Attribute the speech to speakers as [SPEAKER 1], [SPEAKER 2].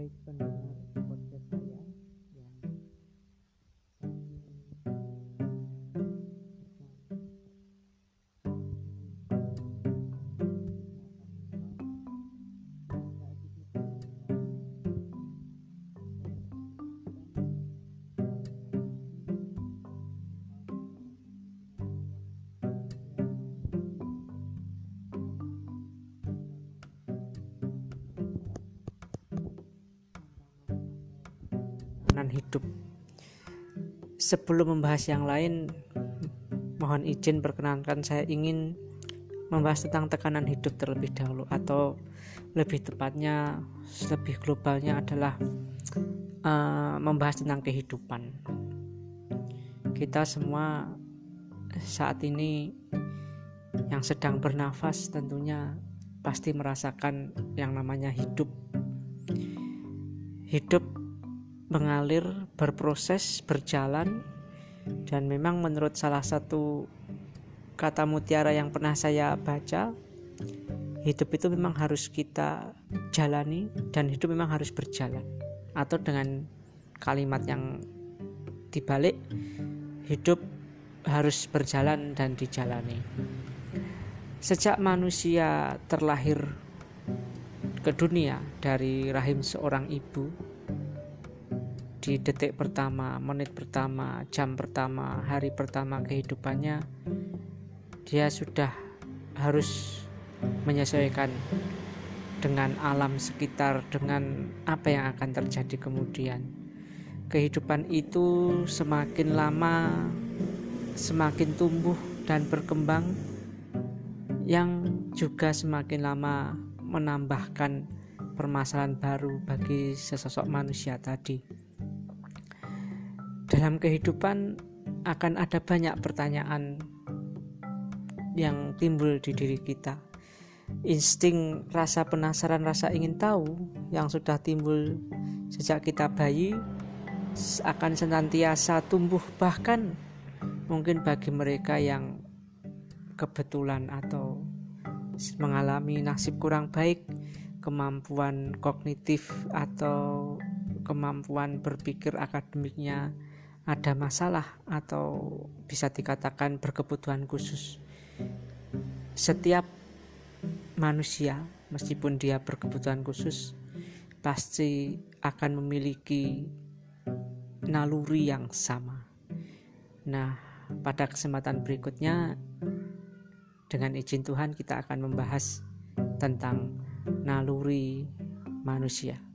[SPEAKER 1] Bye for. Hidup. Sebelum membahas yang lain, mohon izin perkenankan saya ingin membahas tentang tekanan hidup terlebih dahulu atau lebih tepatnya lebih globalnya adalah uh, membahas tentang kehidupan. Kita semua saat ini yang sedang bernafas tentunya pasti merasakan yang namanya hidup. Hidup mengalir, berproses, berjalan, dan memang menurut salah satu kata mutiara yang pernah saya baca, hidup itu memang harus kita jalani dan hidup memang harus berjalan. Atau dengan kalimat yang dibalik, hidup harus berjalan dan dijalani. Sejak manusia terlahir ke dunia dari rahim seorang ibu, di detik pertama, menit pertama, jam pertama, hari pertama kehidupannya, dia sudah harus menyesuaikan dengan alam sekitar, dengan apa yang akan terjadi kemudian. Kehidupan itu semakin lama, semakin tumbuh dan berkembang yang juga semakin lama menambahkan permasalahan baru bagi sesosok manusia tadi. Dalam kehidupan akan ada banyak pertanyaan yang timbul di diri kita. Insting rasa penasaran, rasa ingin tahu yang sudah timbul sejak kita bayi akan senantiasa tumbuh bahkan mungkin bagi mereka yang kebetulan atau mengalami nasib kurang baik, kemampuan kognitif atau kemampuan berpikir akademiknya ada masalah atau bisa dikatakan berkebutuhan khusus. Setiap manusia meskipun dia berkebutuhan khusus pasti akan memiliki naluri yang sama. Nah, pada kesempatan berikutnya dengan izin Tuhan kita akan membahas tentang naluri manusia.